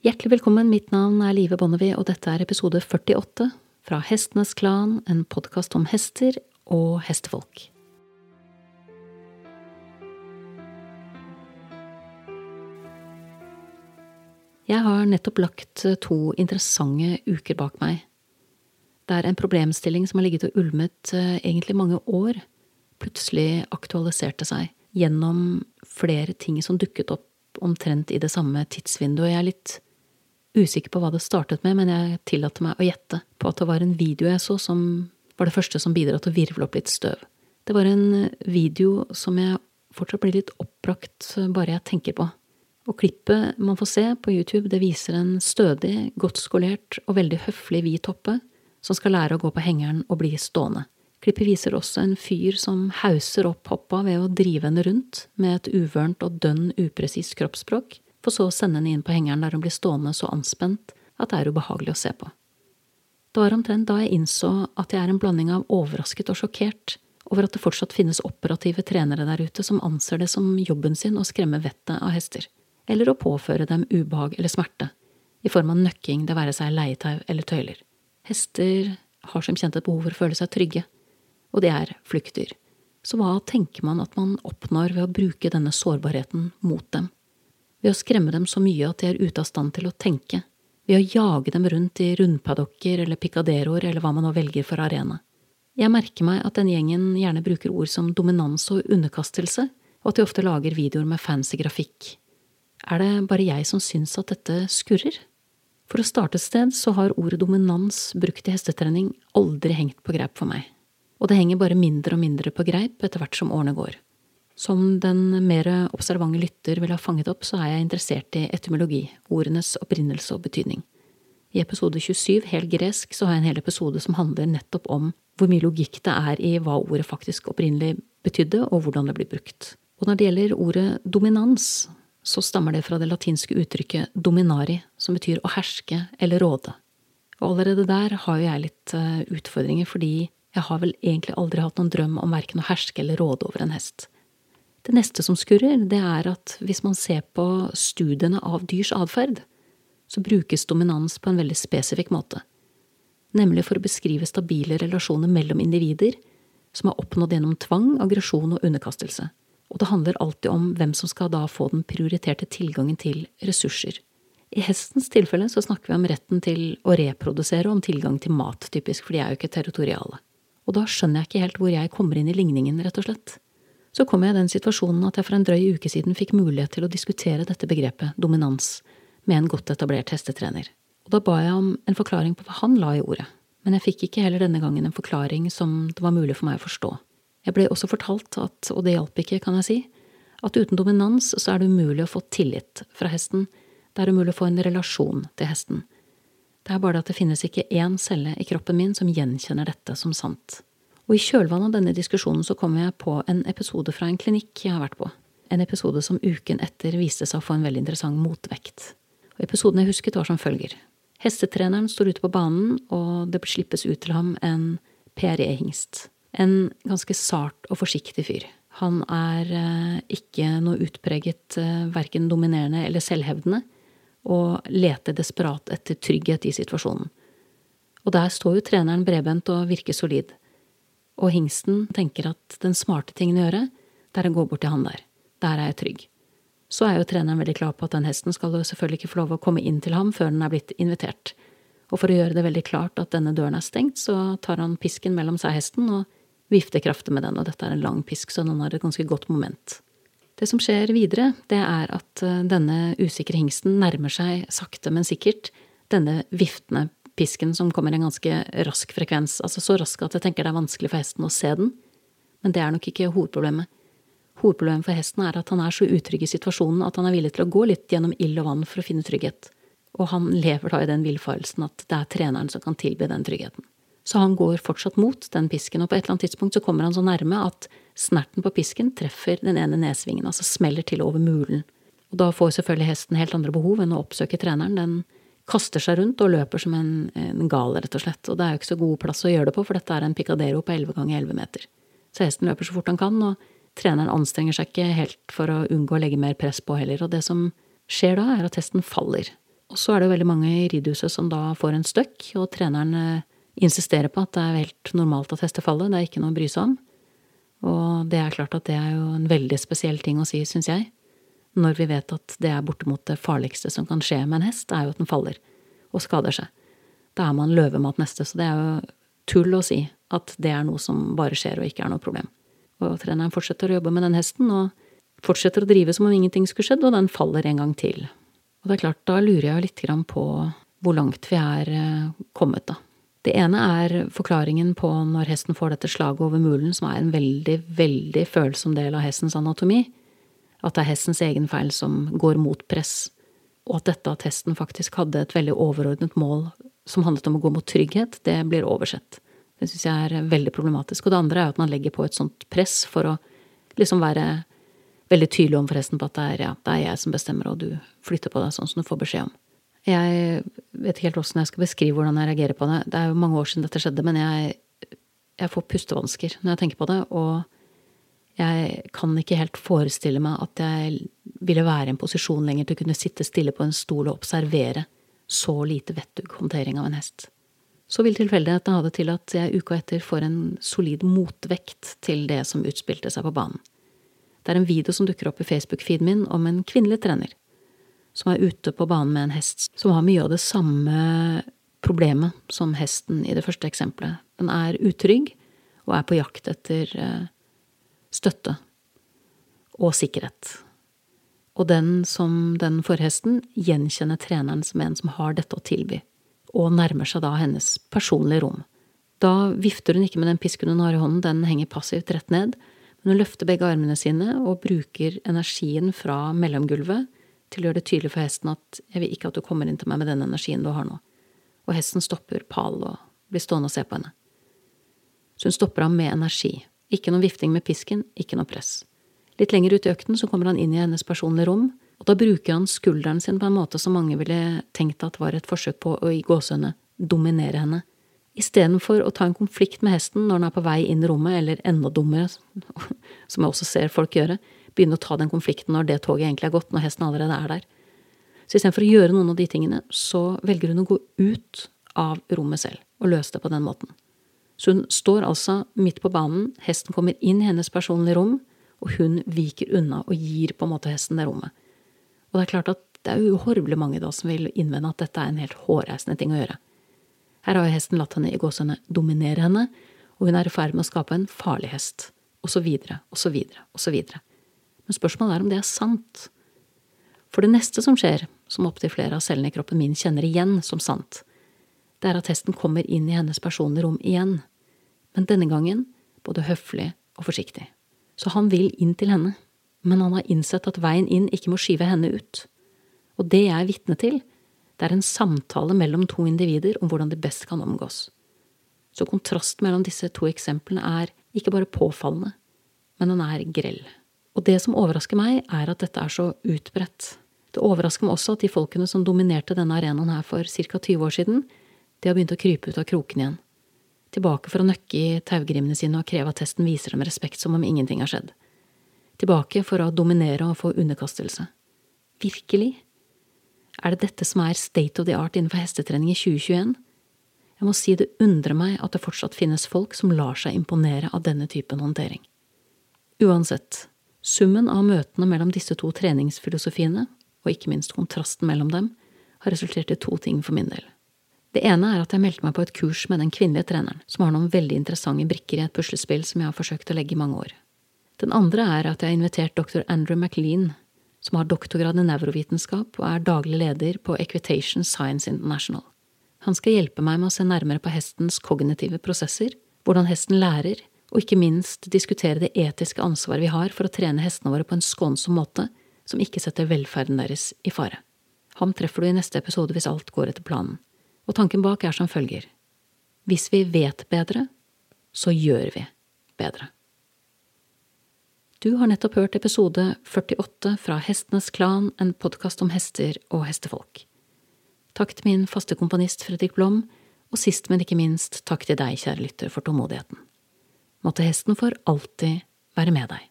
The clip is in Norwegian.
Hjertelig velkommen, mitt navn er Live Bonnevie, og dette er episode 48 fra Hestenes Klan, en podkast om hester og hestefolk. Jeg har nettopp lagt to interessante uker bak meg. Det er en problemstilling som har ligget og ulmet eh, egentlig mange år, plutselig aktualiserte seg gjennom flere ting som dukket opp omtrent i det samme tidsvinduet. Jeg er litt usikker på hva det startet med, men jeg tillater meg å gjette på at det var en video jeg så som var det første som bidro til å virvle opp litt støv. Det var en video som jeg fortsatt blir litt oppbrakt bare jeg tenker på. Og klippet man får se på YouTube, det viser en stødig, godt skolert og veldig høflig hvit hoppe som skal lære å gå på hengeren og bli stående. Klippet viser også en fyr som hauser opp hoppa ved å drive henne rundt med et uvørent og dønn upresist kroppsspråk, for så å sende henne inn på hengeren der hun blir stående så anspent at det er ubehagelig å se på. Det var omtrent da jeg innså at jeg er en blanding av overrasket og sjokkert over at det fortsatt finnes operative trenere der ute som anser det som jobben sin å skremme vettet av hester, eller å påføre dem ubehag eller smerte, i form av nøkking, det være seg leietau eller tøyler. Hester har som kjent et behov for å føle seg trygge, og det er fluktdyr. Så hva tenker man at man oppnår ved å bruke denne sårbarheten mot dem? Ved å skremme dem så mye at de er ute av stand til å tenke, ved å jage dem rundt i rundpadokker eller picaderoer eller hva man nå velger for arena. Jeg merker meg at denne gjengen gjerne bruker ord som dominans og underkastelse, og at de ofte lager videoer med fancy grafikk. Er det bare jeg som syns at dette skurrer? For å starte et sted så har ordet dominans brukt i hestetrening aldri hengt på greip for meg og det henger bare mindre og mindre på greip etter hvert som årene går. Som den mer observante lytter vil ha fanget opp, så er jeg interessert i etymologi, ordenes opprinnelse og betydning. I episode 27, helt gresk, så har jeg en hel episode som handler nettopp om hvor mye logikk det er i hva ordet faktisk opprinnelig betydde, og hvordan det blir brukt. Og når det gjelder ordet dominans, så stammer det fra det latinske uttrykket dominari, som betyr å herske eller råde. Og allerede der har jo jeg litt eh, utfordringer, fordi jeg har vel egentlig aldri hatt noen drøm om verken å herske eller råde over en hest. Det neste som skurrer, det er at hvis man ser på studiene av dyrs atferd, så brukes dominans på en veldig spesifikk måte, nemlig for å beskrive stabile relasjoner mellom individer som er oppnådd gjennom tvang, aggresjon og underkastelse, og det handler alltid om hvem som skal da få den prioriterte tilgangen til ressurser. I hestens tilfelle så snakker vi om retten til å reprodusere og om tilgang til mat, typisk, for de er jo ikke territoriale og da skjønner jeg ikke helt hvor jeg kommer inn i ligningen, rett og slett. Så kom jeg i den situasjonen at jeg for en drøy uke siden fikk mulighet til å diskutere dette begrepet dominans med en godt etablert hestetrener, og da ba jeg om en forklaring på hva han la i ordet, men jeg fikk ikke heller denne gangen en forklaring som det var mulig for meg å forstå. Jeg ble også fortalt at, og det hjalp ikke, kan jeg si, at uten dominans så er det umulig å få tillit fra hesten, det er umulig å få en relasjon til hesten, det er bare at det finnes ikke én celle i kroppen min som gjenkjenner dette som sant. Og i kjølvannet av denne diskusjonen så kom jeg på en episode fra en klinikk jeg har vært på. En episode som uken etter viste seg å få en veldig interessant motvekt. Og episoden jeg husket var som følger. Hestetreneren står ute på banen, og det slippes ut til ham en PRE-hingst. En ganske sart og forsiktig fyr. Han er eh, ikke noe utpreget eh, verken dominerende eller selvhevdende og leter desperat etter trygghet i situasjonen. Og der står jo treneren bredbent og virker solid. Og hingsten tenker at den smarte tingen å gjøre, det er å gå bort til han der. Der er jeg trygg. Så er jo treneren veldig klar på at den hesten skal jo selvfølgelig ikke få lov å komme inn til ham før den er blitt invitert. Og for å gjøre det veldig klart at denne døren er stengt, så tar han pisken mellom seg hesten og vifter kraftig med den, og dette er en lang pisk, så den har et ganske godt moment. Det som skjer videre, det er at eh, denne usikre hingsten nærmer seg sakte, men sikkert denne viftende pisken som kommer en ganske rask frekvens, altså så rask at jeg tenker det er vanskelig for hesten å se den. Men det er nok ikke hovedproblemet. Hovedproblemet for hesten er at han er så utrygg i situasjonen at han er villig til å gå litt gjennom ild og vann for å finne trygghet. Og han lever da i den villfarelsen at det er treneren som kan tilby den tryggheten. Så han går fortsatt mot den pisken, og på et eller annet tidspunkt så kommer han så nærme at snerten på pisken treffer den ene nesvingen, altså smeller til over mulen. Og da får selvfølgelig hesten helt andre behov enn å oppsøke treneren. Den kaster seg rundt og løper som en, en gal, rett og slett. Og det er jo ikke så god plass å gjøre det på, for dette er en picadero på 11 ganger 11 meter. Så hesten løper så fort han kan, og treneren anstrenger seg ikke helt for å unngå å legge mer press på heller. Og det som skjer da, er at hesten faller. Og så er det jo veldig mange i ridehuset som da får en støkk, og treneren eh, insisterer på at det er helt normalt at hester faller, det er ikke noe å bry seg om. Og det er klart at det er jo en veldig spesiell ting å si, syns jeg. Når vi vet at det er bortimot det farligste som kan skje med en hest, er jo at den faller og skader seg. Da er man løvemat neste, så det er jo tull å si at det er noe som bare skjer og ikke er noe problem. Og treneren fortsetter å jobbe med den hesten, og fortsetter å drive som om ingenting skulle skjedd, og den faller en gang til. Og det er klart, da lurer jeg litt på hvor langt vi er eh, kommet, da. Det ene er forklaringen på når hesten får dette slaget over mulen, som er en veldig, veldig følsom del av hestens anatomi. At det er hestens egen feil som går mot press. Og at dette at hesten faktisk hadde et veldig overordnet mål som handlet om å gå mot trygghet, det blir oversett. Det syns jeg er veldig problematisk. Og det andre er at man legger på et sånt press for å liksom være veldig tydelig om forresten på at det er, ja, det er jeg som bestemmer, og du flytter på deg sånn som du får beskjed om. Jeg vet ikke helt åssen jeg skal beskrive hvordan jeg reagerer på det. Det er jo mange år siden dette skjedde, men jeg, jeg får pustevansker når jeg tenker på det. Og jeg kan ikke helt forestille meg at jeg ville være i en posisjon lenger til å kunne sitte stille på en stol og observere så lite vettug håndtering av en hest. Så vil tilfeldigheten ha det til at jeg uka etter får en solid motvekt til det som utspilte seg på banen. Det er en video som dukker opp i Facebook-feeden min om en kvinnelig trener som er ute på banen med en hest som har mye av det samme problemet som hesten i det første eksempelet. Den er utrygg og er på jakt etter eh, støtte og sikkerhet. Og den som den forhesten gjenkjenner treneren som en som har dette å tilby og nærmer seg da hennes personlige rom. Da vifter hun ikke med den pisken hun har i hånden, den henger passivt rett ned, men hun løfter begge armene sine og bruker energien fra mellomgulvet til å gjøre det tydelig for hesten at jeg vil ikke at du kommer inn til meg med den energien du har nå. Og hesten stopper pal og blir stående og se på henne. Så hun stopper ham med energi. Ikke noe vifting med pisken, ikke noe press. Litt lenger ut i økten så kommer han inn i hennes personlige rom, og da bruker han skulderen sin på en måte som mange ville tenkt at var et forsøk på å i gåsehudene dominere henne. Istedenfor å ta en konflikt med hesten når den er på vei inn i rommet, eller enda dummere, som jeg også ser folk gjøre, begynne å ta den konflikten når det toget egentlig er gått, når hesten allerede er der. Så istedenfor å gjøre noen av de tingene, så velger hun å gå ut av rommet selv og løse det på den måten. Så hun står altså midt på banen, hesten kommer inn i hennes personlige rom, og hun viker unna og gir på en måte hesten det rommet. Og det er klart at det er uhorvelig mange da som vil innvende at dette er en helt hårreisende ting å gjøre. Her har jo hesten latt henne i gåsehudene dominere henne, og hun er i ferd med å skape en farlig hest, og så videre, og så videre, og så videre. Men spørsmålet er om det er sant. For det neste som skjer, som opptil flere av cellene i kroppen min kjenner igjen som sant, det er at hesten kommer inn i hennes personlige rom igjen, men denne gangen både høflig og forsiktig. Så han vil inn til henne, men han har innsett at veien inn ikke må skyve henne ut. Og det jeg er vitne til, det er en samtale mellom to individer om hvordan de best kan omgås. Så kontrasten mellom disse to eksemplene er ikke bare påfallende, men den er grell. Og det som overrasker meg, er at dette er så utbredt. Det overrasker meg også at de folkene som dominerte denne arenaen her for ca. 20 år siden, de har begynt å krype ut av kroken igjen. Tilbake for å nøkke i taugrimene sine og kreve at testen viser dem respekt som om ingenting har skjedd. Tilbake for å dominere og få underkastelse. Virkelig? Er det dette som er state of the art innenfor hestetrening i 2021? Jeg må si det undrer meg at det fortsatt finnes folk som lar seg imponere av denne typen håndtering. Uansett, Summen av møtene mellom disse to treningsfilosofiene, og ikke minst kontrasten mellom dem, har resultert i to ting for min del. Det ene er at jeg meldte meg på et kurs med den kvinnelige treneren, som har noen veldig interessante brikker i et puslespill som jeg har forsøkt å legge i mange år. Den andre er at jeg har invitert dr. Andrew McLean, som har doktorgrad i nevrovitenskap og er daglig leder på Equitation Science International. Han skal hjelpe meg med å se nærmere på hestens kognitive prosesser, hvordan hesten lærer, og ikke minst diskutere det etiske ansvaret vi har for å trene hestene våre på en skånsom måte som ikke setter velferden deres i fare. Ham treffer du i neste episode hvis alt går etter planen. Og tanken bak er som følger. Hvis vi vet bedre, så gjør vi bedre. Du har nettopp hørt episode 48 fra Hestenes Klan, en podkast om hester og hestefolk. Takk til min faste komponist Fredrik Blom, og sist, men ikke minst, takk til deg, kjære lytter, for tålmodigheten måtte hesten for alltid være med deg.